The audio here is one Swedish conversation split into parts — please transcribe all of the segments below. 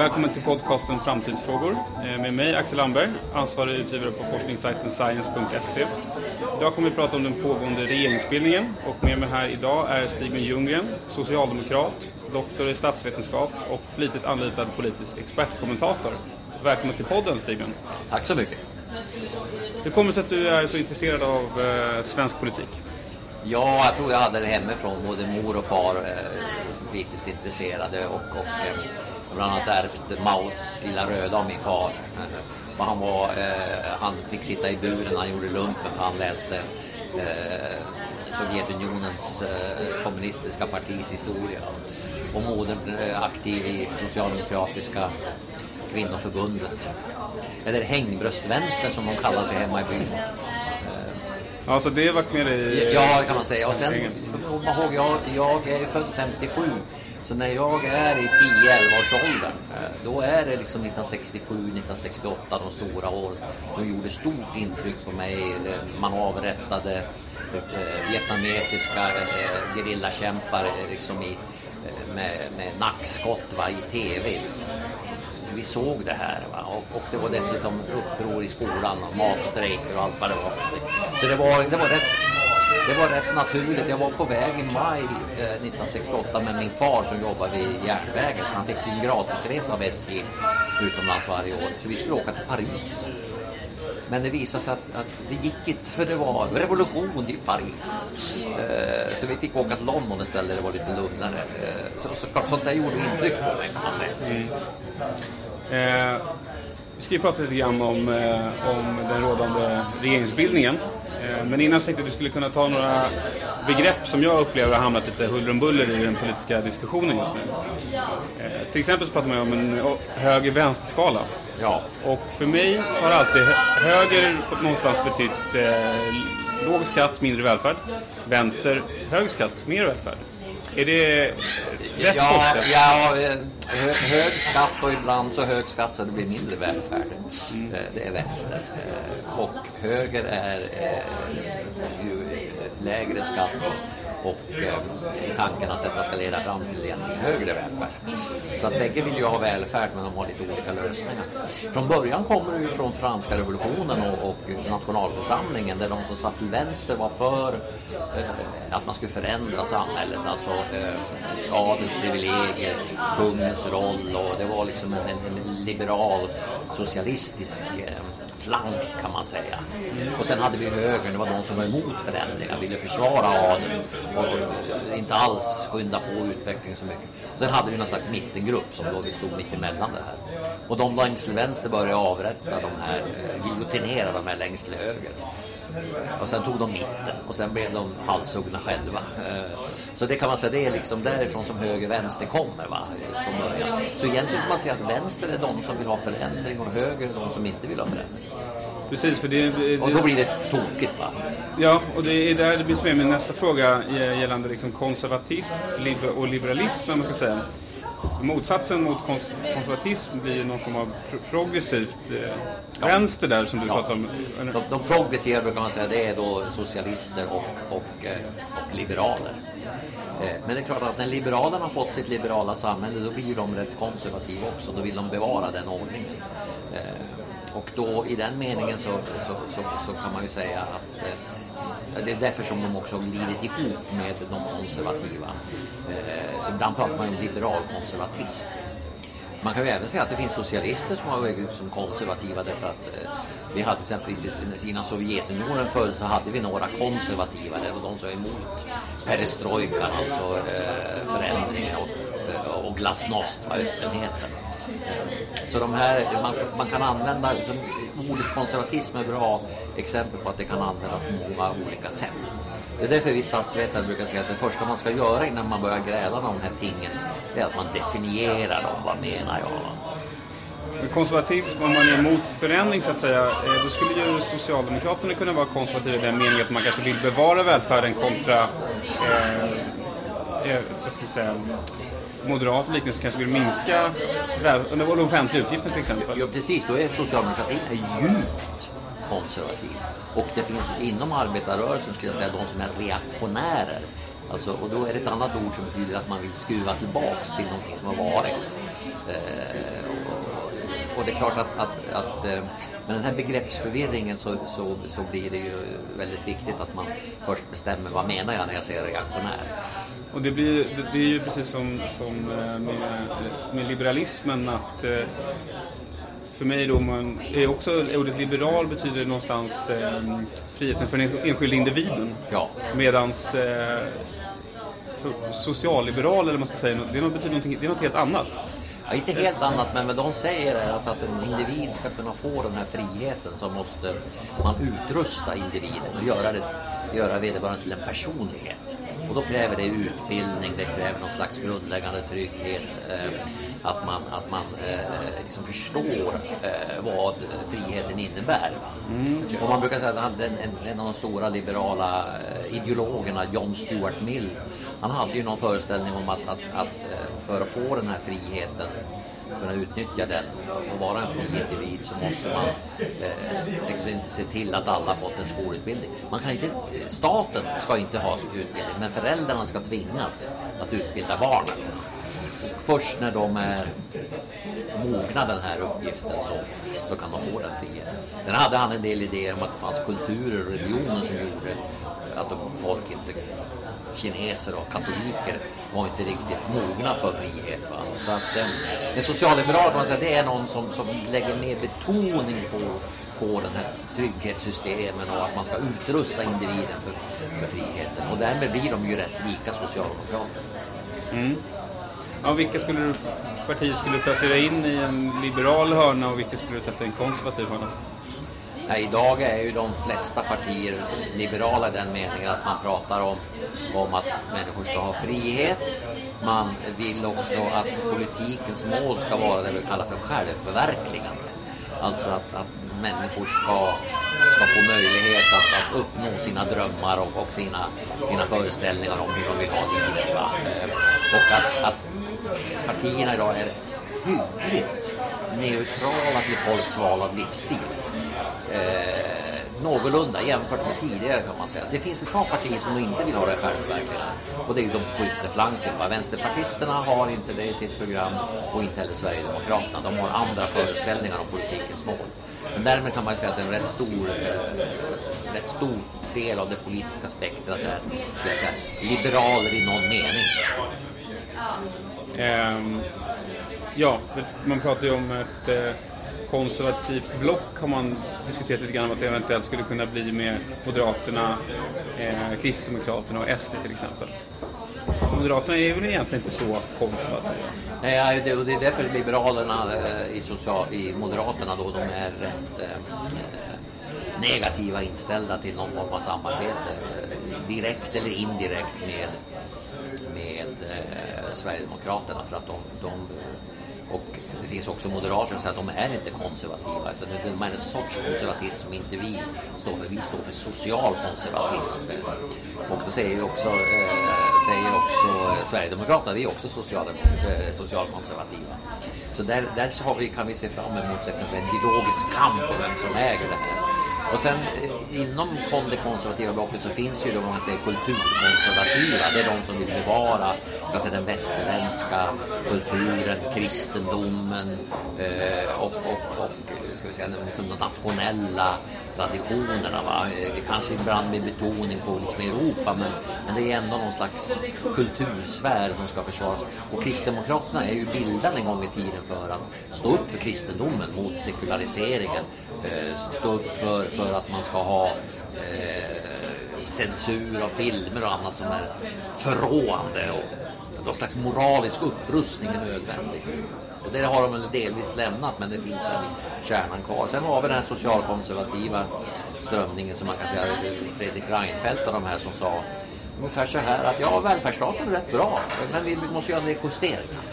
Välkommen till podcasten Framtidsfrågor eh, med mig Axel Lamberg, ansvarig utgivare på forskningssajten science.se. Idag kommer vi prata om den pågående regeringsbildningen och med mig här idag är Stig Ljunggren, socialdemokrat, doktor i statsvetenskap och flitigt anlitad politisk expertkommentator. Välkommen till podden Stigen. Tack så mycket. Hur kommer det sig att du är så intresserad av eh, svensk politik? Ja, jag tror jag hade det hemifrån. Både mor och far eh, politiskt intresserade och, och eh, bland annat ärvt Mauts Lilla Röda av min far. Eh, och han, var, eh, han fick sitta i buren, han gjorde lumpen, han läste eh, Sovjetunionens eh, kommunistiska partis historia. Och modern eh, aktiv i socialdemokratiska kvinnoförbundet. Eller hängbröstvänstern som de kallar sig hemma i byn. Ja, så det har varit med dig? Ja, kan man säga. Och sen komma ihåg, jag, jag är född 57. Så när jag är i 10-11 års åldern, eh, då är det liksom 1967, 1968, de stora åren. De gjorde stort intryck på mig. Man avrättade eh, vietnamesiska eh, gerillakämpar liksom i, med, med nackskott va, i tv vi såg det här. Va? Och, och, det var dessutom uppror i skolan och matstrejker och allt vad det var. Så det var, det var, rätt, det var rätt naturligt. Jag var på väg i maj eh, 1968 med min far som jobbade vid järnvägen. Så han fick en gratisresa av SJ utomlands varje år. Så vi skulle åka till Paris. Men det visade sig att, att det gick inte för det var revolution i Paris. Eh, så vi fick åka till London istället, det var lite lugnare. Eh, så, så, sånt där gjorde intryck på mig kan man säga. Mm. Eh, vi ska ju prata lite grann om, eh, om den rådande regeringsbildningen. Eh, men innan så tänkte jag att vi skulle kunna ta några begrepp som jag upplever har hamnat lite huller om buller i den politiska diskussionen just nu. Eh, till exempel så pratar man om en höger-vänster-skala. Ja. Och för mig så har alltid höger någonstans betytt eh, låg skatt, mindre välfärd. Vänster, hög skatt, mer välfärd. Är det rätt ja, ja, hö, hög skatt och ibland så hög skatt så det blir mindre välfärd. Mm. Det är vänster. Och höger är ju lägre skatt och eh, tanken att detta ska leda fram till en högre välfärd. Så att bägge vill ju ha välfärd men de har lite olika lösningar. Från början kommer det ju från franska revolutionen och, och nationalförsamlingen där de som satt till vänster var för eh, att man skulle förändra samhället, alltså eh, adelns privilegier, kungens roll och det var liksom en, en liberal socialistisk eh, flank kan man säga. Och sen hade vi högern, det var de som var emot förändringar, ville försvara adeln och inte alls skynda på utvecklingen så mycket. Sen hade vi någon slags mittengrupp som då vi stod mitt emellan det här. Och de längst till vänster började avrätta de här, eh, giljotinera de här längst till höger. Och sen tog de mitten och sen blev de halshuggna själva. Eh, så det kan man säga, det är liksom därifrån som höger-vänster kommer va, från början. Så egentligen ska man säga att vänster är de som vill ha förändring och höger är de som inte vill ha förändring. Precis, för det, det, och då blir det tokigt va? Ja, och det är där det blir med min nästa fråga gällande liksom konservatism och liberalism, man ska säga. Motsatsen mot kons konservatism blir ju någon form av progressivt eh, ja. vänster där som du ja. pratar om. De, de progressiva brukar man säga det är då socialister och, och, eh, och liberaler. Eh, men det är klart att när liberalerna har fått sitt liberala samhälle då blir de rätt konservativa också. Då vill de bevara den ordningen. Eh, och då i den meningen så, så, så, så kan man ju säga att eh, Eh, det är därför som de också har glidit ihop med de konservativa. Eh, så ibland pratar man om liberal konservatism. Man kan ju även säga att det finns socialister som har vägt ut som konservativa därför att eh, vi hade till innan Sovjetunionen föll så hade vi några konservativa, det var de som var emot perestrojkan, alltså eh, förändringen och, och glasnost, öppenheten. Så de här, man, man kan använda, liksom, ordet konservatism är bra exempel på att det kan användas på många olika sätt. Det är därför vi statsvetare brukar säga att det första man ska göra innan man börjar gräla om de här tingen, det är att man definierar dem. Vad menar jag? konservatism, om man är emot förändring så att säga, eh, då skulle ju Socialdemokraterna kunna vara konservativa i den meningen att man kanske vill bevara välfärden kontra eh, eh, vad ska jag säga, moderat liknelse kanske vill minska den offentliga utgiften till exempel. Ja, precis. Då är socialdemokratin är djupt konservativ. Och det finns inom arbetarrörelsen, skulle jag säga, de som är reaktionärer Alltså, och då är det ett annat ord som betyder att man vill skruva tillbaks till någonting som har varit. Eh, och, och, det är klart att, att, att eh, med den här begreppsförvirringen så, så, så blir det ju väldigt viktigt att man först bestämmer vad menar jag när jag säger reaktionär. Och det, blir, det, det är ju precis som, som eh, med, med liberalismen att eh, för mig då, man, är också ordet liberal betyder någonstans eh, friheten för den enskilda individen. Ja. Medans eh, socialliberal, eller man ska säga, det, betyder det är något helt annat. Ja, inte helt annat, men vad de säger är att för att en individ ska kunna få den här friheten så måste man utrusta individen och göra, det, göra vederbörande till en personlighet. Och då kräver det utbildning, det kräver någon slags grundläggande trygghet, eh, att man, att man eh, liksom förstår eh, vad friheten innebär. Mm. Och man brukar säga att en, en, en av de stora liberala eh, ideologerna, John Stuart Mill, han hade ju någon föreställning om att, att, att eh, för att få den här friheten kunna utnyttja den och vara en fri individ så måste man eh, liksom se till att alla fått en skolutbildning. Man kan inte, eh, staten ska inte ha utbildning men föräldrarna ska tvingas att utbilda barnen. Och först när de är mogna den här uppgiften så, så kan de få den friheten. Sen hade han en del idéer om att det fanns kulturer och religioner som gjorde att folk inte kineser och katoliker var inte riktigt mogna för frihet. Va? Så att eh, en socialliberal kan man säga, det är någon som, som lägger mer betoning på, på den här trygghetssystemen och att man ska utrusta individen för, för friheten. Och därmed blir de ju rätt lika socialdemokrater. Mm. Ja, vilka skulle du, partier skulle du placera in i en liberal hörna och vilka skulle du sätta i en konservativ hörna? Ja, idag är ju de flesta partier liberala i den meningen att man pratar om, om att människor ska ha frihet. Man vill också att politikens mål ska vara det vi kallar för självförverkligande. Alltså att, att människor ska, ska få möjlighet att, att uppnå sina drömmar och, och sina, sina föreställningar om hur de vill ha livet. Va? Och att, att partierna idag är hyggligt neutrala till folks val av livsstil eh, någorlunda jämfört med tidigare kan man säga. Det finns ett par partier som inte vill ha det självverkligen och det är de på ytterflanken. Va? Vänsterpartisterna har inte det i sitt program och inte heller Sverigedemokraterna. De har andra föreställningar om politikens mål. Men därmed kan man säga att en rätt stor, eh, rätt stor del av det politiska spektrat är skulle jag säga, liberaler i någon mening. Um, ja, man pratar ju om ett eh konservativt block har man diskuterat lite grann om att det eventuellt skulle kunna bli med Moderaterna, eh, Kristdemokraterna och SD till exempel. Moderaterna är väl egentligen inte så konservativa? Nej, det, och det är därför Liberalerna eh, i, social, i Moderaterna då, de är rätt eh, eh, negativa inställda till någon form av samarbete. Eh, direkt eller indirekt med, med eh, Sverigedemokraterna för att de, de och det finns också moderater som säger att de är inte konservativa utan de är en sorts konservatism som inte vi står för. Vi står för social konservatism. Och då säger ju också, eh, säger också Sverigedemokraterna, vi är också social, eh, socialkonservativa. Så där, där har vi, kan vi se fram emot en ideologisk kamp om vem som äger det här. Och sen eh, inom det konservativa blocket så finns ju de man säger kulturkonservativa. Det är de som vill bevara alltså den västerländska kulturen, kristendomen eh, och, och, och ska vi säga, liksom de nationella traditionerna. Va? Kanske ibland med betoning på liksom Europa men, men det är ändå någon slags kultursfär som ska försvaras. Och Kristdemokraterna är ju bildade en gång i tiden för att stå upp för kristendomen mot sekulariseringen. Eh, stå upp för, för att man ska ha eh, censur av filmer och annat som är förråande. Och någon slags moralisk upprustning är nödvändig. Och det har de väl delvis lämnat men det finns den kärnan kvar. Sen har vi den här socialkonservativa strömningen som man kan säga Fredrik Reinfeldt och de här som sa ungefär så här att ja, välfärdsstaten är rätt bra men vi måste göra en del justeringar.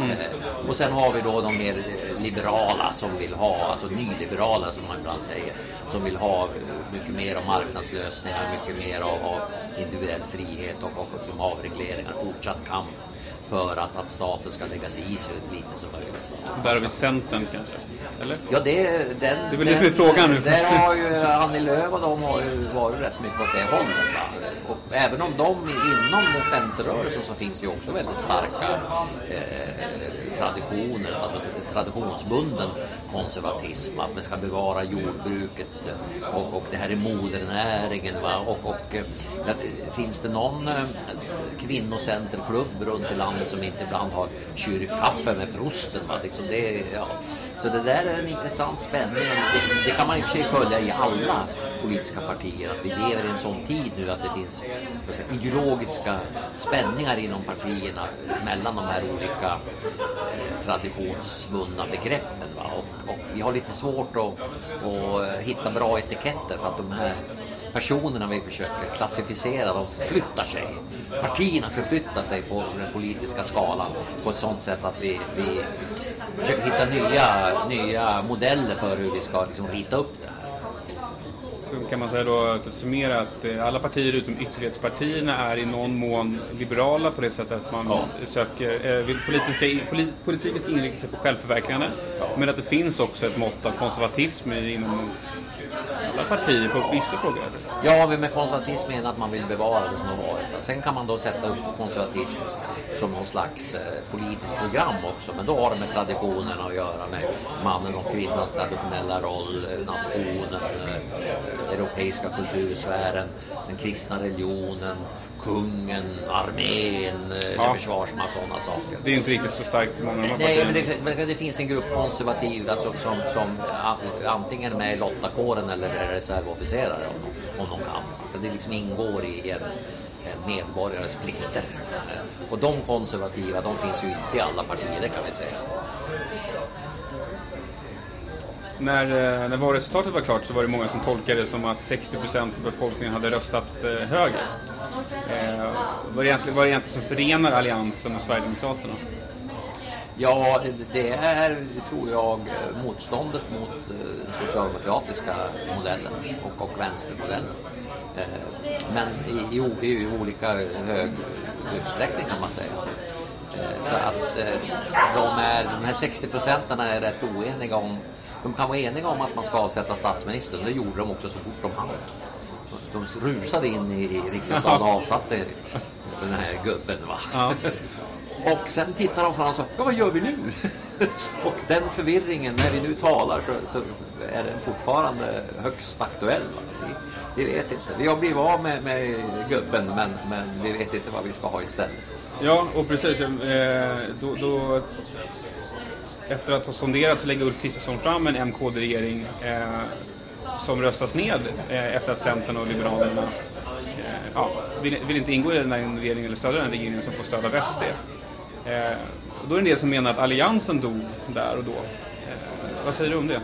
Mm. Eh, och sen har vi då de mer liberala som vill ha, alltså nyliberala som man ibland säger, som vill ha mycket mer av marknadslösningar, mycket mer av, av individuell frihet och, och avregleringar, fortsatt kamp för att, att staten ska lägga sig i så lite som möjligt. Där har vi Centern kanske? Eller? Ja, det, den, det är väl det som är frågan nu. Där har ju Annie Lööf och de har ju varit rätt mycket åt det hållet. Va? Och även om de inom den centerrörelsen så finns det ju också väldigt starka eh, traditioner, alltså traditionsbunden konservatism, att man ska bevara jordbruket och, och det här är modernäringen. Va? Och, och eh, eh, finns det någon eh, kvinnocenterklubb runt i landet som inte ibland har kyrkkaffe med prosten? Va? Liksom det, ja. Så det där är en intressant spänning. Det, det kan man i och för sig följa i alla politiska partier, att vi lever i en sån tid nu att det finns säga, ideologiska spänningar inom partierna mellan de här olika eh, traditionsbundna begreppen. Va? Och, och, vi har lite svårt att, att hitta bra etiketter för att de här personerna vi försöker klassificera, de flyttar sig. Partierna förflyttar sig på den politiska skalan på ett sådant sätt att vi, vi försöker hitta nya, nya modeller för hur vi ska liksom rita upp det här. Så kan man säga då, att summera att eh, alla partier utom ytterlighetspartierna är i någon mån liberala på det sättet att man ja. söker, eh, vill politiska, politiken ska inrikta sig på självförverkligande. Ja. Men att det finns också ett mått av konservatism inom alla partier på vissa frågor? Ja, med konservatism menar att man vill bevara det som har varit. Sen kan man då sätta upp konservatism som någon slags eh, politiskt program också. Men då har det med traditionerna att göra med mannen och kvinnans traditionella roll, eh, nationen, eh, europeiska kultursfären, den kristna religionen, kungen, armén, ja. försvarsmakt och sådana saker. Det är inte riktigt så starkt i många Nej, men det, men det, finns en grupp konservativa alltså, som, som antingen är med i lottakåren eller är reservofficerare om, om de kan. Så det liksom ingår i en, en medborgares plikter. Och de konservativa, de finns ju inte i alla partier, det kan vi säga. När, eh, när valresultatet var klart så var det många som tolkade det som att 60 procent av befolkningen hade röstat eh, höger. Eh, vad är det egentligen som förenar Alliansen och Sverigedemokraterna? Ja, det är, tror jag, motståndet mot den eh, socialdemokratiska modellen och, och vänstermodellen. Eh, men i, i, i olika hög utsträckning kan man säga. Eh, så att de, är, de här 60 procenten är rätt oeniga om... De kan vara eniga om att man ska avsätta statsministern. Det gjorde de också så fort de hann de rusade in i, i riksdagen och avsatte den här gubben. Va? Ja. och sen tittar de på honom och sa, ja vad gör vi nu? och den förvirringen, när vi nu talar så, så är den fortfarande högst aktuell. Vi, vi, vet inte. Vi har blivit av med, med gubben men, men vi vet inte vad vi ska ha istället. Ja, och precis. Eh, då, då, efter att ha sonderat så lägger Ulf Kristersson fram en MKD-regering eh, som röstas ned eh, efter att Centern och Liberalerna eh, ja, vill, vill, inte ingå i den här regeringen eller stödja den regeringen som får stöd av SD. Eh, då är det en del som menar att alliansen dog där och då. Eh, vad säger du om det?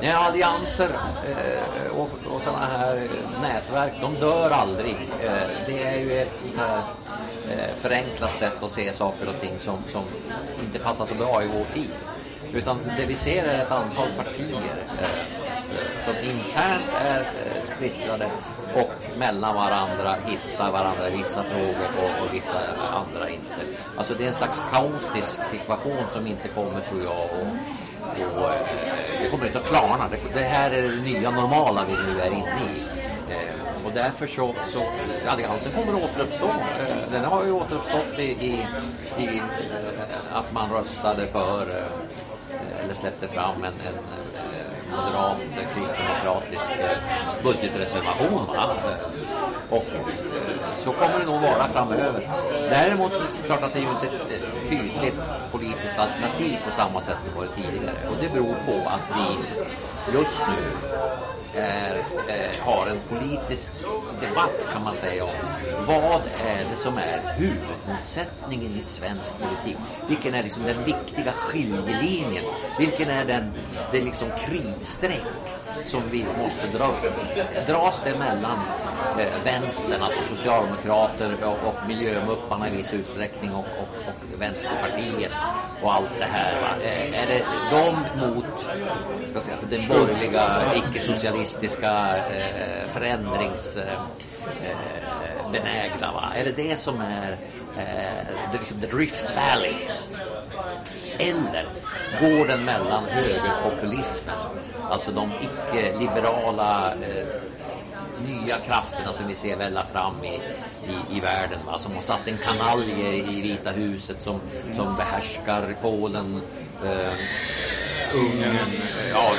Nej, allianser eh, och, och sådana här nätverk, de dör aldrig. Eh, det är ju ett sånt här eh, förenklat sätt att se saker och ting som, som inte passar så bra i vår tid. Utan det vi ser är ett antal partier eh, Eh, som internt är eh, splittrade och mellan varandra hittar varandra i vissa frågor och, och vissa andra inte. Alltså det är en slags kaotisk situation som inte kommer tror jag och, och eh, det kommer inte att klarna. Det, det, här är det nya normala vi nu är inne i. Och därför så, så alliansen kommer att återuppstå. Den har ju återuppstått i, i, i att man röstade för eller släppte fram en, en moderat kristdemokratisk eh, budgetreservation. Va? Och eh, så kommer det nog vara framöver. Däremot är det klart att det är ett tydligt politiskt alternativ på samma sätt som varit tidigare. Och det beror på att vi just nu är, eh, har en politisk debatt kan man säga om vad är det som är huvudmotsättningen i svensk politik? Vilken är liksom den viktiga skiljelinjen? Vilken är den, det liksom kritstreck som vi måste dra upp? Dras det mellan eh, vänstern, alltså socialdemokrater och, och miljömupparna i viss utsträckning och, och, och vänsterpartiet och allt det här? Va? Eh, är det de mot ska säga, den borgerliga icke-socialistiska eh, förändrings... Eh, eh, benägna. Va? Är det det som är eh, det liksom the Rift Valley? Eller går den mellan högerpopulismen, alltså de icke-liberala eh, nya krafterna som vi ser välla fram i, i, i världen. Va? Som har satt en kanalje i Vita huset som, som behärskar Polen, eh, Ungern, ja,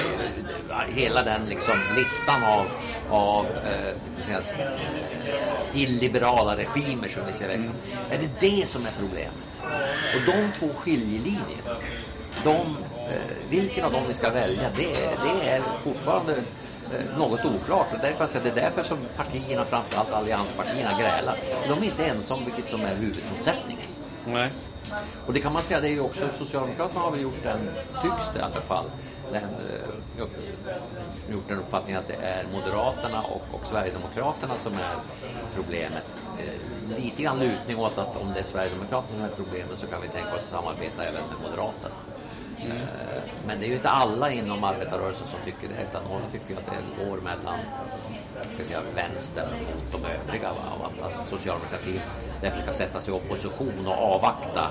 eh, hela den liksom listan av, av eh, illiberala regimer som vi ser växa. Mm. Är det det som är problemet? Och de två skiljelinjerna, de, eh, vilken av dem vi ska välja, det, det är fortfarande eh, något oklart. Och det, är det är därför som partierna, framförallt allianspartierna, grälar. De är inte ens om vilket som är huvudmotsättningen. Nej. Och det kan man säga, det är ju också Socialdemokraterna har väl gjort den, tycks det i alla fall, den, uh, eh, gjort den uppfattningen att det är Moderaterna och, och Sverigedemokraterna som är problemet. Eh, lite grann lutning åt att om det är Sverigedemokraterna som är problemet så kan vi tänka oss att samarbeta även med Moderaterna. Eh, men det är ju inte alla inom arbetarrörelsen som tycker det, utan några tycker att det går mellan ska säga, vänstern mot de övriga. Va? Och att, att socialdemokratin därför ska sätta sig i opposition och avvakta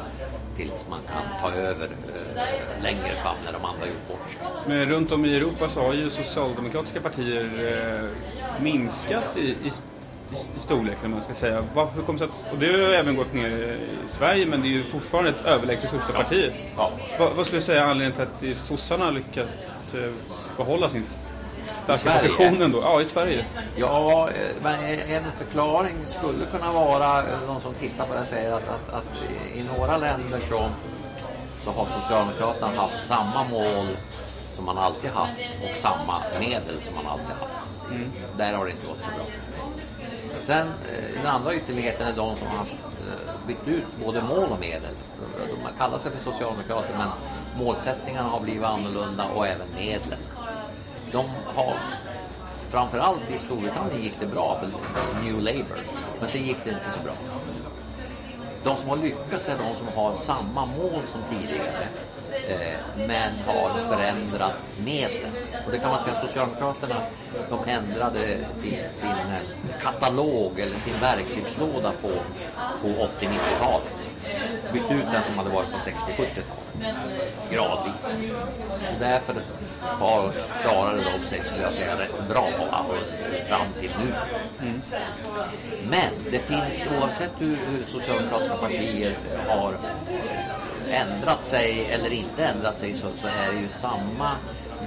tills man kan ta över eh, längre fram när de andra gjort bort sig. Men runt om i Europa så har ju socialdemokratiska partier eh, minskat i, i, i storlek, när man ska säga. Varför kom att, och det har ju även gått ner i Sverige, men det är ju fortfarande ett överlägset största partiet. Ja. Va, vad skulle du säga anledningen till att sossarna har lyckats eh, behålla sin starka positionen då? Ja, i Sverige. Ja, eh, men en förklaring skulle kunna vara, eh, de som tittar på det säger att, att, att i några länder så, så har Socialdemokraterna haft samma mål som man alltid haft och samma medel som man alltid haft. Mm. Där har det inte gått så bra. Sen eh, den andra ytterligheten är de som har haft eh, bytt ut både mål och medel. De kallar sig för socialdemokrater men målsättningarna har blivit annorlunda och även medlen de har framförallt i Storbritannien gick det bra för New Labour. Men sen gick det inte så bra. De som har lyckats är de som har samma mål som tidigare men har förändrat medlen. Och det kan man säga, Socialdemokraterna de ändrade sin, sin eh, katalog eller sin verktygslåda på, på 80-90-talet. Bytte ut den som hade varit på 60-70-talet gradvis. Och därför har, klarade de sig, skulle jag säga, rätt bra fram till nu. Mm. Men det finns, oavsett hur, hur socialdemokratiska partier har ändrat sig eller inte ändrat sig så, så är det ju samma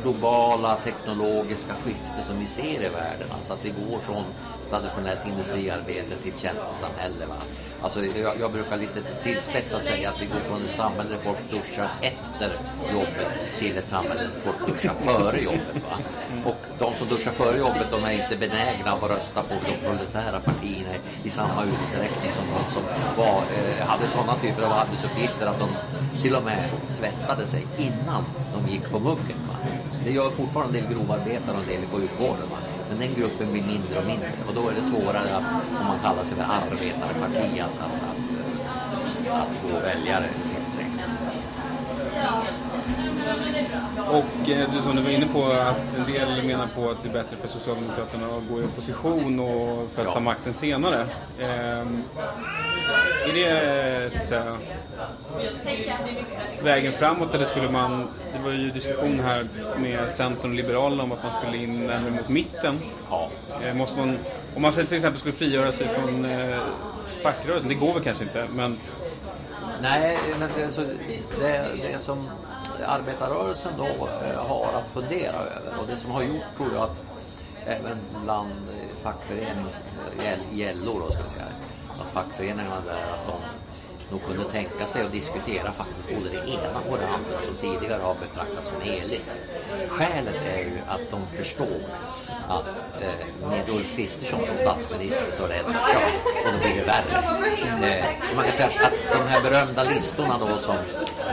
globala teknologiska skifte som vi ser i världen. Alltså att vi går från traditionellt industriarbete till tjänstesamhälle. Va? Alltså jag, jag brukar lite tillspetsat säga att vi går från ett samhälle där folk duschar efter jobbet till ett samhälle där folk duschar före jobbet. Va? Och de som duschar före jobbet de är inte benägna att rösta på de proletära partierna i samma utsträckning som de som var, eh, hade sådana typer av arbetsuppgifter att de till och med tvättade sig innan de gick på muggen. Va? Det gör fortfarande en del grovarbetare och en del på utgården. Va? Men den gruppen blir mindre och mindre och då är det svårare att, om man kallar sig för arbetarparti att, att, att, att få väljare till sig. Och eh, du som du var inne på att en del menar på att det är bättre för Socialdemokraterna att gå i opposition och för att ja. ta makten senare. Eh, är det så att säga vägen framåt eller skulle man, det var ju diskussion här med Centern och Liberalerna om att man skulle in närmare mot mitten. Ja. Eh, måste man, om man till exempel skulle frigöra sig från eh, fackrörelsen, det går väl kanske inte, men Nej, men det, så, det, det som arbetarrörelsen då eh, har att fundera över och det som har gjort tror jag att även bland eh, fackföreningsgällor eh, då ska jag säga att fackföreningarna där att de nog kunde tänka sig att diskutera faktiskt både det ena och det andra som tidigare har betraktats som heligt. Skälet är ju att de förstår att eh, med Ulf Kristersson som statsminister så är det Ja, och då blir det värre. Eh, man kan säga att, att de här berömda listorna då som,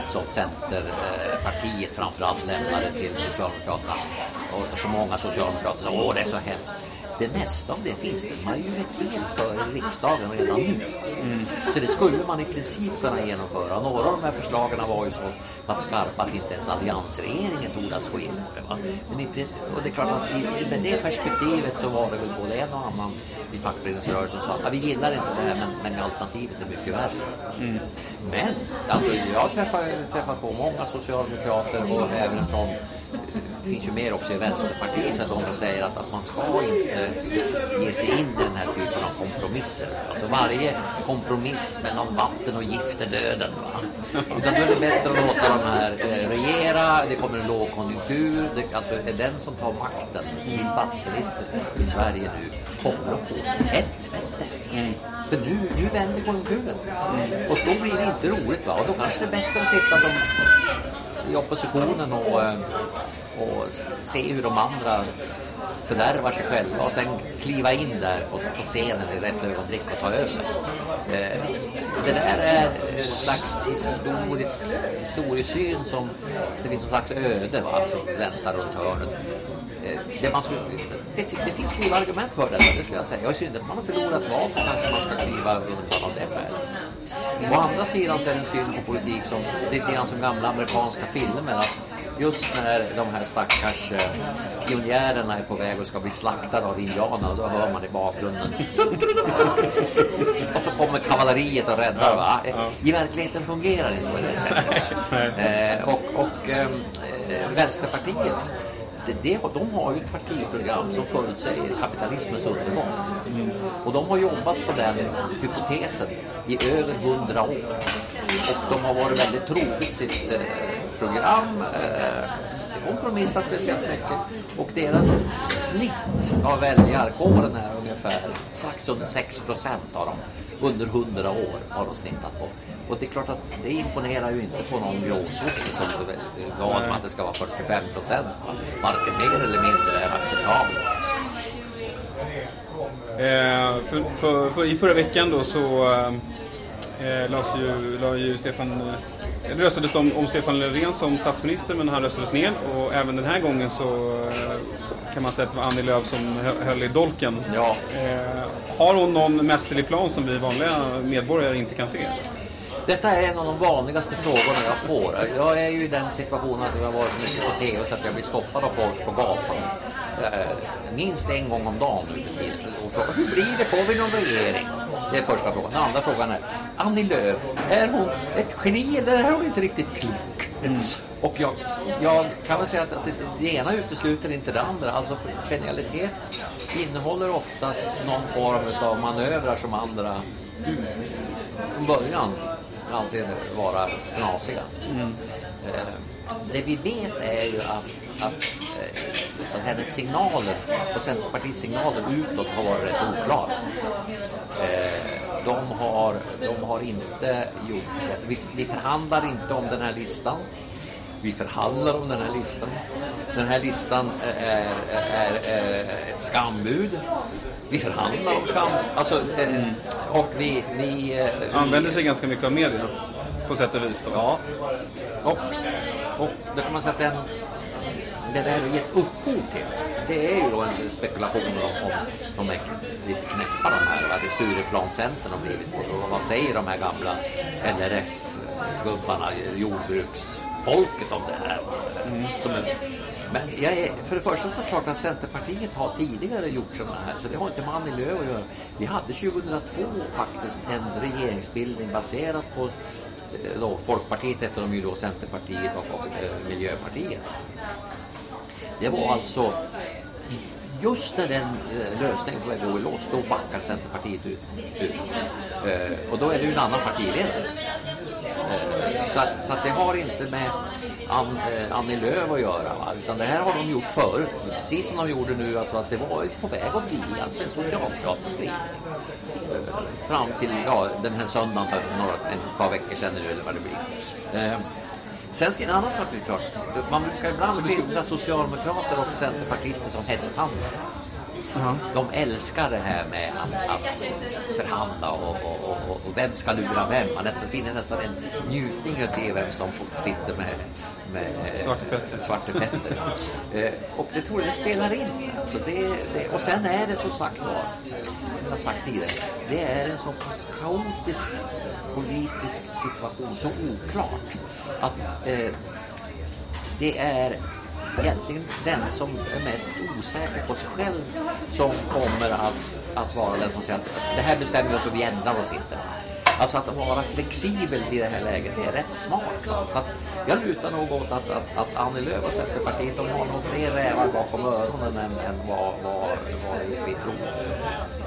som Centerpartiet eh, framförallt lämnade till Socialdemokraterna och så många socialdemokrater sa åh det är så hemskt det mesta av det finns det majoritet för i riksdagen redan nu. Mm. Så det skulle man i princip kunna genomföra. Några av de här förslagen var ju så pass skarpa att inte ens alliansregeringen tordas gå in på. Men inte, och det är klart att i, med det perspektivet så var det väl både en och annan i fackföreningsrörelsen som sa att vi gillar inte det här men, men alternativet är mycket värre. Mm. Men alltså, jag träffar, träffar på många socialdemokrater och även från det finns ju mer också i Vänsterpartiet så att de säger att, att man ska inte ge sig in i den här typen av kompromisser. Alltså varje kompromiss mellan vatten och gift är döden. Va? Utan då är det bättre att låta de här eh, regera, det kommer en lågkonjunktur, det, alltså är den som tar makten, i statsminister i Sverige nu, kommer att få helvete. Mm. För nu, nu vänder konjunkturen. Mm. Och då blir det inte roligt. Va? Och då kanske det är bättre att sitta som i oppositionen och, eh, och se hur de andra fördärvar sig själva och sen kliva in där på, på scenen i rätt ögonblick och ta över. Eh, det där är en slags historisk historiesyn som det finns en slags öde va, som väntar runt hörnet. Eh, det, man skulle, det, det, finns goda argument för det, det skulle jag säga. Och i synnerhet om man har förlorat val så kanske man ska kliva undan av det skälet. Å andra sidan så är det en syn på politik som lite grann som gamla amerikanska filmer. Att just när de här stackars eh, pionjärerna är på väg och ska bli slaktade av indianerna, då hör man i bakgrunden. och så kommer kavalleriet och räddar. Va? I verkligheten fungerar det inte på det sättet. Eh, och och eh, Vänsterpartiet det, det, de har ju ett partiprogram som förutsäger kapitalismens undergång. Mm. Och de har jobbat på den hypotesen i över hundra år. Och de har varit väldigt troget sitt eh, program. Eh, kompromissar speciellt mycket. Och deras snitt av väljarkåren är ungefär strax under 6 procent av dem. Under 100 år har de snittat på. Och det är klart att det imponerar ju inte på någon gråsosse som van att det ska vara 45 procent. Varken mer eller mindre är acceptabelt. Eh, för, för, för, I förra veckan då så eh, eh lades ju, la ju Stefan eh, det röstades om, om Stefan Löfven som statsminister men han röstades ner och även den här gången så eh, kan man säga att det var Annie Lööf som höll i dolken. Ja. Eh, har hon någon mästerlig plan som vi vanliga medborgare inte kan se? Detta är en av de vanligaste frågorna jag får. Jag är ju i den situationen att jag har varit så mycket på tv så att jag blir stoppad av folk på gatan. Eh, minst en gång om dagen nu för tiden. Och frågar, hur blir det? Får vi någon regering? Det är första frågan. Den andra frågan är, Annie Lööf, är hon ett geni eller är hon inte riktigt klok? Mm. Och jag, jag, kan väl säga att, att det, det, ena utesluter inte det andra. Alltså genialitet innehåller oftast någon form av manövrar som andra mm, från början anses vara knasiga. Mm. Eh, det vi vet är ju att, att eh, hennes signaler och Centerpartiets signaler utåt har varit rätt oklara. Eh, de, har, de har inte gjort det. Vi, vi förhandlar inte om den här listan. Vi förhandlar om den här listan. Den här listan är, är, är ett skambud. Vi förhandlar om skam. Alltså, mm. och vi, vi, vi... Använder sig ganska mycket av media på sätt och vis. Då. Ja. Och, och det kan man säga att den, det där har gett upphov till det är ju då en spekulation om, om de är lite knäppa de här. Va? Det Stureplanscentern har blivit. Och vad säger de här gamla LRF-gubbarna, jordbruksfolket om det här? Mm. Men jag är, för det första så är det klart att Centerpartiet har tidigare gjort sådana här, så det har inte med Annie Lööf att göra. Vi hade 2002 faktiskt en regeringsbildning baserad på eh, då, Folkpartiet hette de ju då Centerpartiet och, och eh, Miljöpartiet. Det var alltså just när den eh, lösningen på att gå i lås, då backar Centerpartiet ut. ut. Och då är det ju en annan partiledare. Eh, så att, så att det har inte med Ann, Annie Lööf att göra. Va? Utan det här har de gjort förut. Precis som de gjorde nu. Alltså att det var på väg att bli alltså en socialdemokratisk regering. Fram till ja, den här söndagen för några, ett par veckor sedan nu eller vad det blir. Sen ska en annan sak är klart. Man brukar ibland skildra socialdemokrater och centerpartister som hästhandlare. Uh-huh. De älskar det här med att, att förhandla och, och, och, och, vem ska lura vem. Man nästan, finner nästan en njutning att se vem som sitter med, med Svarte Petter. Svarte Petter. eh, och det tror jag det spelar in. Alltså det, det, och sen är det som sagt var, jag sagt tidigare, det är en så pass kaotisk politisk situation, så oklart att eh, det är egentligen den som är mest osäker på sig själv som kommer att, att vara den som säger att det här bestämmer oss och vi ändrar oss inte. Alltså att vara flexibel i det här läget, det är rätt smart. Va? Så att jag lutar nog åt att, att, att Annie Lööf och Centerpartiet de har nog fler rävar bakom öronen än, än vad, vad, vad vi tror.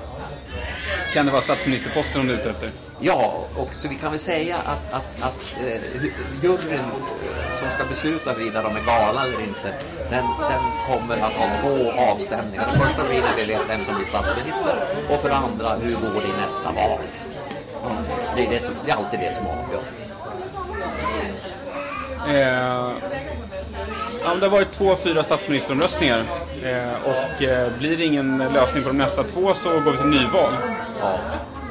Kan det vara statsministerposten hon är ute efter? Ja, och så vi kan väl säga att, att, att eh, juryn som ska besluta huruvida de är galna eller inte, den, den kommer att ha två avstämningar. Den första blir när vi vet vem som blir statsminister och för det andra, hur går det i nästa val? Det är, det som, det är alltid det som avgör. Eh, ja, det har varit två, fyra statsministeromröstningar. Eh, och eh, blir det ingen lösning på de nästa två så går vi till nyval. Ja.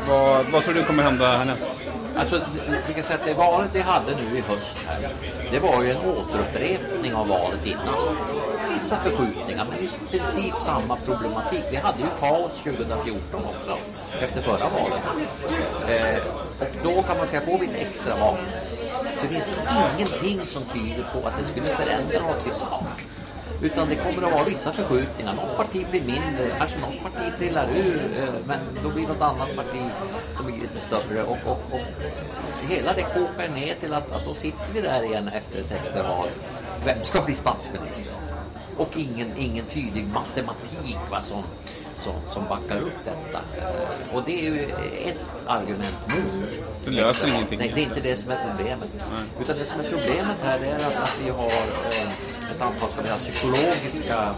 Vad, vad tror du kommer hända härnäst? Alltså, vi kan säga att det valet vi hade nu i höst här, det var ju en återupprepning av valet innan. Vissa förskjutningar, men i princip samma problematik. Vi hade ju kaos 2014 också, efter förra valet. Eh, och då kan man säga, får vi ett extra val, så finns det ingenting som tyder på att det skulle förändra något i sak. Utan det kommer att vara vissa förskjutningar. Något parti blir mindre, kanske något parti trillar ur, eh, men då blir något annat parti som blir lite större. Och, och, och hela det kokar ner till att, att då sitter vi där igen efter ett extra val. Vem ska bli statsminister? Och ingen, ingen tydlig matematik va, som, som, som backar upp detta. Eh, och det är ju ett argument mot. Det löser ingenting. Nej, det är inte det som är problemet. Nej. Utan det som är problemet här är att, att vi har eh, ett antal ska säga, psykologiska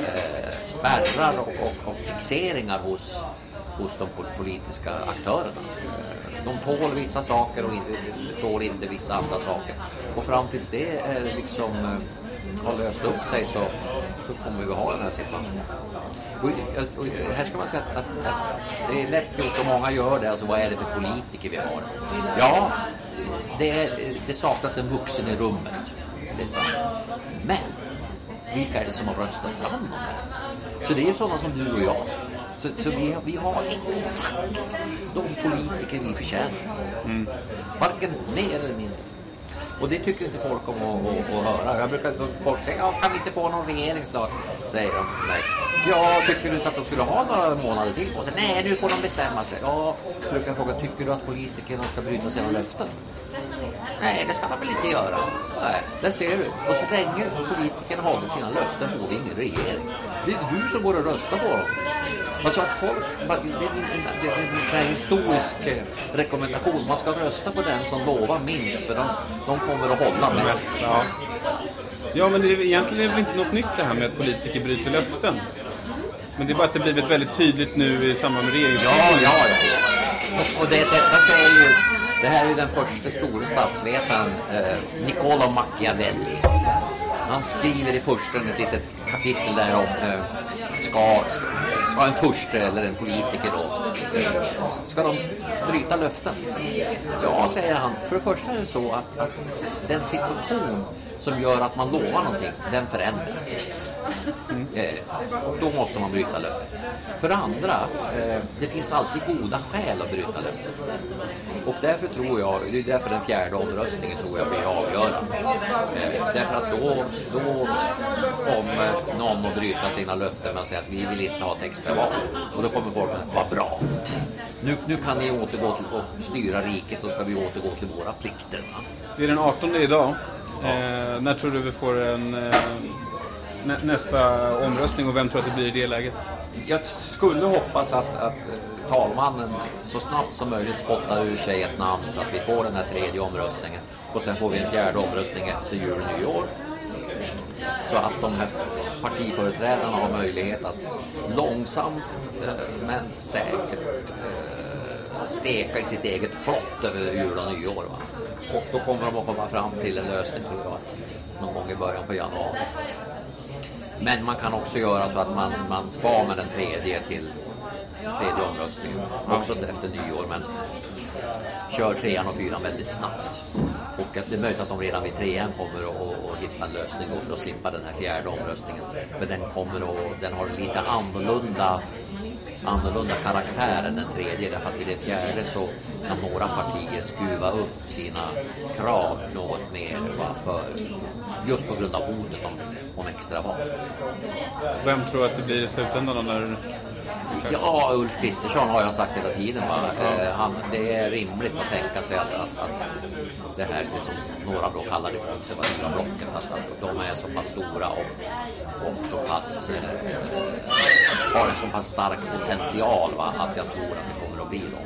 eh, spärrar och, och, och, fixeringar hos, hos de politiska aktörerna. Eh, de tål vissa saker och tål inte vissa andra saker. Och fram tills det är liksom har löst upp sig så, så kommer vi ha den här situationen. Och, och, här ska man säga att, att, att, det är lätt gjort och många gör det. Alltså vad är det för politiker vi har? Ja, det, är, det saknas en vuxen i rummet. Det är sant. Men vilka är det som har röstat fram de här? Så det är ju sådana som du och jag. Så, så vi, vi, har exakt de politiker vi förtjänar. Mm. Varken mer eller mindre. Och det tycker inte folk om att, att, att höra. Jag brukar, folk säger, ja, kan vi inte få någon regering snart? Säger de till mig. Ja, tycker du inte att de skulle ha några månader till? Och så nej, nu får de bestämma sig. Ja, brukar jag fråga, tycker du att politikerna ska bryta sina löften? Nej, det ska man väl inte göra. Nej, det ser du. Och så länge politikerna håller sina löften får vi ingen regering. Det är du som går och röstar på dem. Alltså att folk, det är en, historisk eh, rekommendation. Man ska rösta på den som lovar minst, för de, de kommer att hålla mest. Ja. ja, men det är, egentligen är det väl inte något nytt det här med att politiker bryter löften. Men det är bara att det blivit väldigt tydligt nu i samband med regeringsbildningen. Ja, ja, ja. Och, och det, detta säger ju det här är den första stora statsvetaren, eh, Niccolo Machiavelli. Han skriver i första ett litet kapitel där om eh, ska, ska en furste eller en politiker då, eh, ska de bryta löften? Ja, säger han. För det första är det så att, att den situation som gör att man lovar någonting, den förändras. Mm. Eh, då måste man bryta löften. För det andra, eh, det finns alltid goda skäl att bryta löften. Och därför tror jag, det är därför den fjärde omröstningen tror jag blir avgörande. Eh, därför att då, då kommer någon att bryta sina löften med att säga att vi vill inte ha ett extra val. Och då kommer folk att vara bra. Nu, nu kan ni återgå till att styra riket så ska vi återgå till våra plikter. Det är den 18 idag. Ja. Eh, när tror du vi får en eh, nä nästa omröstning och vem tror att det blir i det läget? Jag skulle hoppas att, att eh, talmannen så snabbt som möjligt spottar ur sig ett namn så att vi får den här tredje omröstningen. Och sen får vi en fjärde omröstning efter jul och nyår. Så att de här partiföreträdarna har möjlighet att långsamt eh, men säkert steka i sitt eget flott över jul och nyår. Va? Och då kommer de att komma fram till en lösning tror jag, någon gång i början på januari. Men man kan också göra så att man, man spar med den tredje till tredje omröstningen. Också efter nyår, men kör trean och fyran väldigt snabbt. Och det är möjligt att de redan vid trean kommer att, hitta en lösning för att slippa den här fjärde omröstningen. För den, kommer att, den har lite annorlunda annorlunda karaktär än den tredje därför att i den fjärde så kan några partier skruva upp sina krav något mer för, just på grund av hotet om, om extraval. Vem tror att det blir i slutändan när Ja, Ulf Kristersson har jag sagt hela tiden. Eh, han, det är rimligt att tänka sig att, att, att det här det som några då kallar det konservativa blocket, att, att de är så pass stora och, och så pass eh, har en så pass stark potential va, att jag tror att det kommer att bli dem.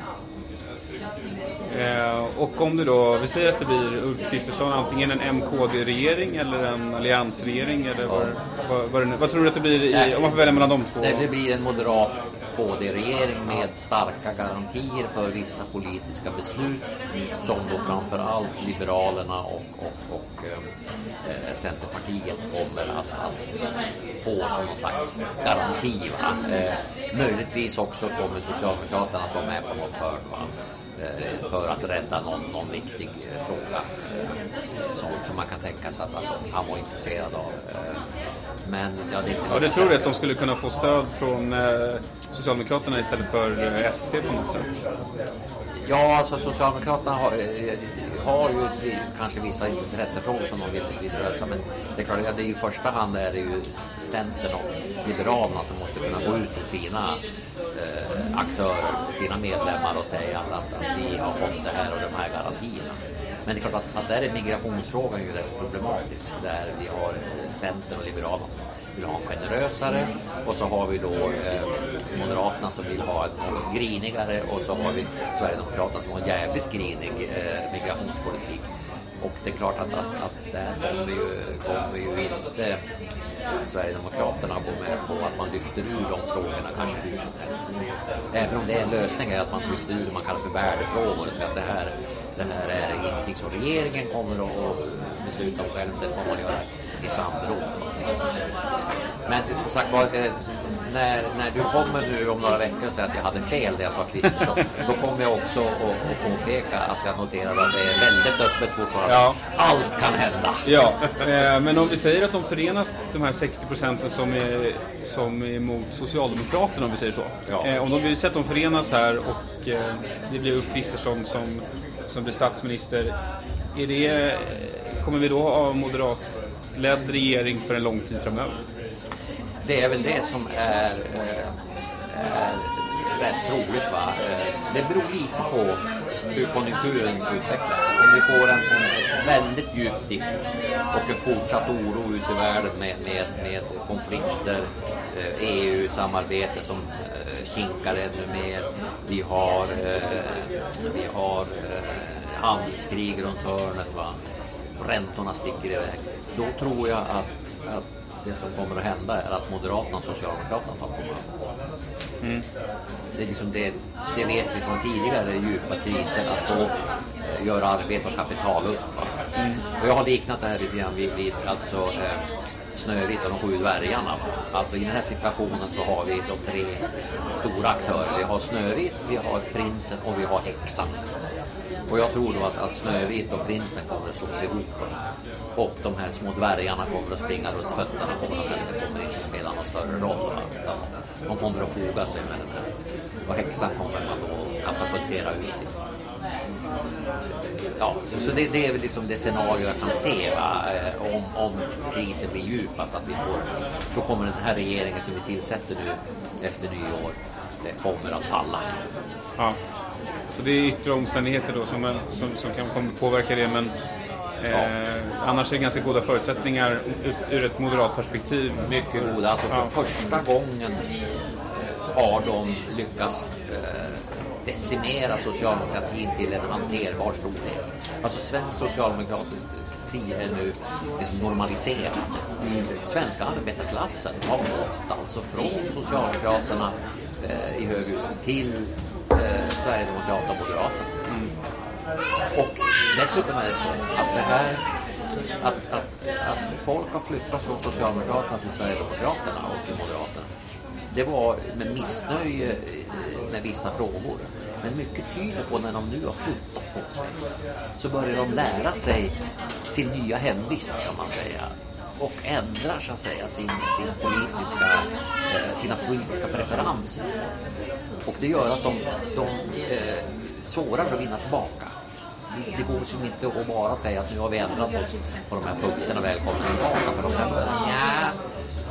Eh, och om det då, vi säger att det blir Ulf Kristersson, antingen en MKD-regering eller en alliansregering eller ja. vad, vad, vad, vad, tror du att det blir i, om man får välja mellan de två? Nej, det blir en moderat KD-regering med starka garantier för vissa politiska beslut som då framför allt Liberalerna och, och, och eh, eh, Centerpartiet kommer att, att få som någon slags garanti. Eh, möjligtvis också kommer Socialdemokraterna att vara med på något hörn. Eh, för att rädda någon, någon viktig eh, fråga som, som man kan tänka sig att, att var intresserad av. Men ja, det är inte ja, det tror du att de skulle kunna få stöd från Socialdemokraterna istället för SD på något sätt? Ja, alltså Socialdemokraterna har, har ju kanske vissa intressefrågor som de vill, vill lösa men det är klart att det är i första hand är det ju Centern och Liberalerna som måste kunna gå ut till sina eh, aktörer, sina medlemmar och säga att, att, att, vi har fått det här och de här garantierna. Men det är klart att, att där är migrationsfrågan ju rätt problematisk. Där vi har eh, Centern och Liberalerna som vill ha en generösare. Och så har vi då eh, Moderaterna som vill ha en något grinigare. Och så har vi Sverigedemokraterna som har en jävligt grinig eh, migrationspolitik. Och det är klart att, att, att där kommer ju, kommer ju inte Sverigedemokraterna går med på att man lyfter ur de frågorna kanske hur som helst. Även om det är en lösning är att man lyfter ur det man kallar för värdefrågor och säger att det här, det här är ingenting som regeringen kommer att besluta om själv, det kommer man göra i samråd. Men som sagt var, eh, när, när du kommer nu om några veckor och säger att jag hade fel det jag sa Kristersson, då kommer jag också att påpeka att jag noterade att det är väldigt öppet fortfarande. Ja. Allt kan hända. Ja, eh, men om vi säger att de förenas, de här 60 procenten som är, som är emot Socialdemokraterna, om vi säger så. Ja. Eh, om de vill säga att de förenas här och eh, det blir Ulf Kristersson som, som blir statsminister, är det, kommer vi då ha moderatledd regering för en lång tid framöver? Det är väl det som är, är rätt troligt. Va? Eh, det beror lite på hur konjunkturen utvecklas. Om vi får en, en väldigt djup dipp och en fortsatt oro ute i världen med, med, med konflikter, e EU-samarbete som kinkar ännu mer. Vi har, vi har handelskrig runt hörnet. Va? Räntorna sticker iväg. Då tror jag att, att det som kommer att hända är att Moderaterna och Socialdemokraterna tar på mm. det, är liksom det, det vet vi från tidigare djupa kriser att då eh, gör arbete och kapital upp. Mm. Och jag har liknat det här lite grann vid, vid alltså, eh, Snövit och de sju dvärgarna. Alltså i den här situationen så har vi de tre stora aktörer. Vi har Snövit, vi har Prinsen och vi har Häxan. Och jag tror då att, att Snövit och Prinsen kommer att slås ihop. Och de här små dvärgarna kommer att springa runt fötterna på varandra. Det kommer inte spela någon större roll. Utan de kommer att foga sig med den här. Och häxan kommer man då katapultera ut i. Ja, så det, det, är väl liksom det scenario jag kan se va? Eh, om, om krisen blir djup. Att, att vi får, då kommer den här regeringen som vi tillsätter nu efter nyår det kommer att falla. Ja. Så det är yttre omständigheter då som, som, som kan påverka det. Men eh, ja. annars är det ganska goda förutsättningar ur ett moderat perspektiv. Mycket goda. Alltså för ja. första gången har de lyckats eh, decimera socialdemokratin till en hanterbar storlek. Alltså svensk socialdemokratisk är nu liksom normaliserad. Mm. Svenska arbetarklassen har gått alltså från Socialdemokraterna eh, i hög till eh, Sverigedemokraterna och Moderaterna. Mm. Och dessutom är det så att det här att, att, att folk har flyttat från Socialdemokraterna till Sverigedemokraterna och till Moderaterna. Det var med missnöje eh, med vissa frågor. Men mycket tyder på när de nu har flyttat på sig så börjar de lära sig sin nya hemvist kan man säga och ändrar så att säga sin, sin politiska, sina politiska preferenser. Och det gör att de, de eh, svårare att vinna tillbaka. Det, det går liksom inte att bara säga att nu har vi ändrat oss på de här punkterna, välkomna tillbaka. För de här ja,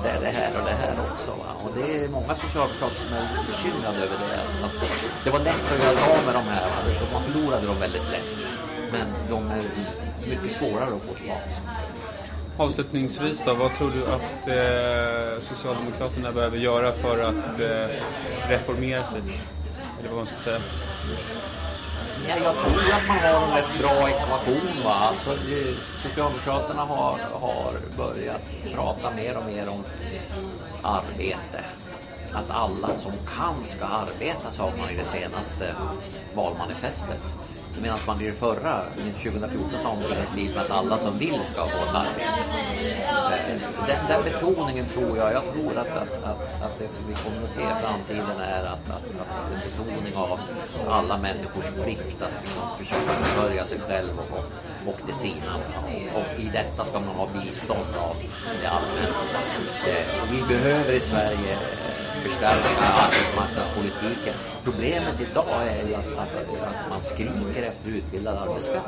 det är det här och det här också. Va? Och det är många socialdemokrater som är bekymrade över det. Att det var lätt att göra sig av med de här. Va? Man förlorade dem väldigt lätt. Men de är mycket svårare att få tillbaka. Avslutningsvis då, vad tror du att eh, Socialdemokraterna behöver göra för att eh, reformera sig? Eller vad man ska säga. Ja, jag tror att man har en rätt bra ekvation. Va? Alltså, Socialdemokraterna har, har börjat prata mer och mer om arbete. Att alla som kan ska arbeta, sa man i det senaste valmanifestet. Medan man i det förra, 2014, sa man stil med att alla som vill ska få ett arbete. Eh, den, den betoningen tror jag, jag tror att, att, att, att det som vi kommer att se i framtiden är att, att, att en betoning av alla människors plikt att liksom försöka försörja sig själv och, och det sina. Och, och i detta ska man ha bistånd av det allmänna. Eh, vi behöver i Sverige förstärka arbetsmarknadspolitiken. Problemet idag är ju att, att, att man skriker efter utbildad arbetskraft.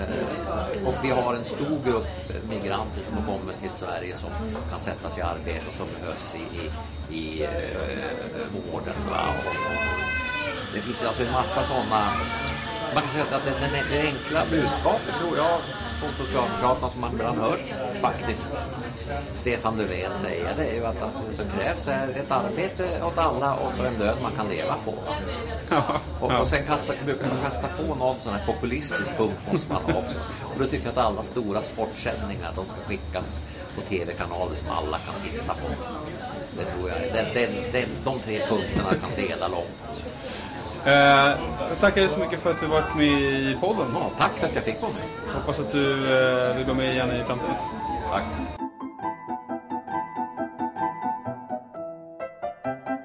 Eh, och vi har en stor grupp migranter som har kommit till Sverige som kan sättas i arbete och som behövs i, i, i eh, vården. Det finns alltså en massa sådana man kan säga att det, det, det enkla budskapet tror jag från Socialdemokraterna som man ibland hör faktiskt Stefan Löfven säger det är ju att, att det som krävs är ett arbete åt alla och så en lön man kan leva på. och, och sen kasta, brukar man kasta på någon sån här populistisk punkt måste man ha också. Och då tycker jag att alla stora sportsändningar de ska skickas på tv-kanaler som alla kan titta på. Det tror jag. Den, den, den, de tre punkterna kan leda långt. Eh, jag tackar dig så mycket för att du varit med i podden. Ja, tack för att jag fick vara med. Hoppas att du eh, vill vara med igen i framtiden. Tack.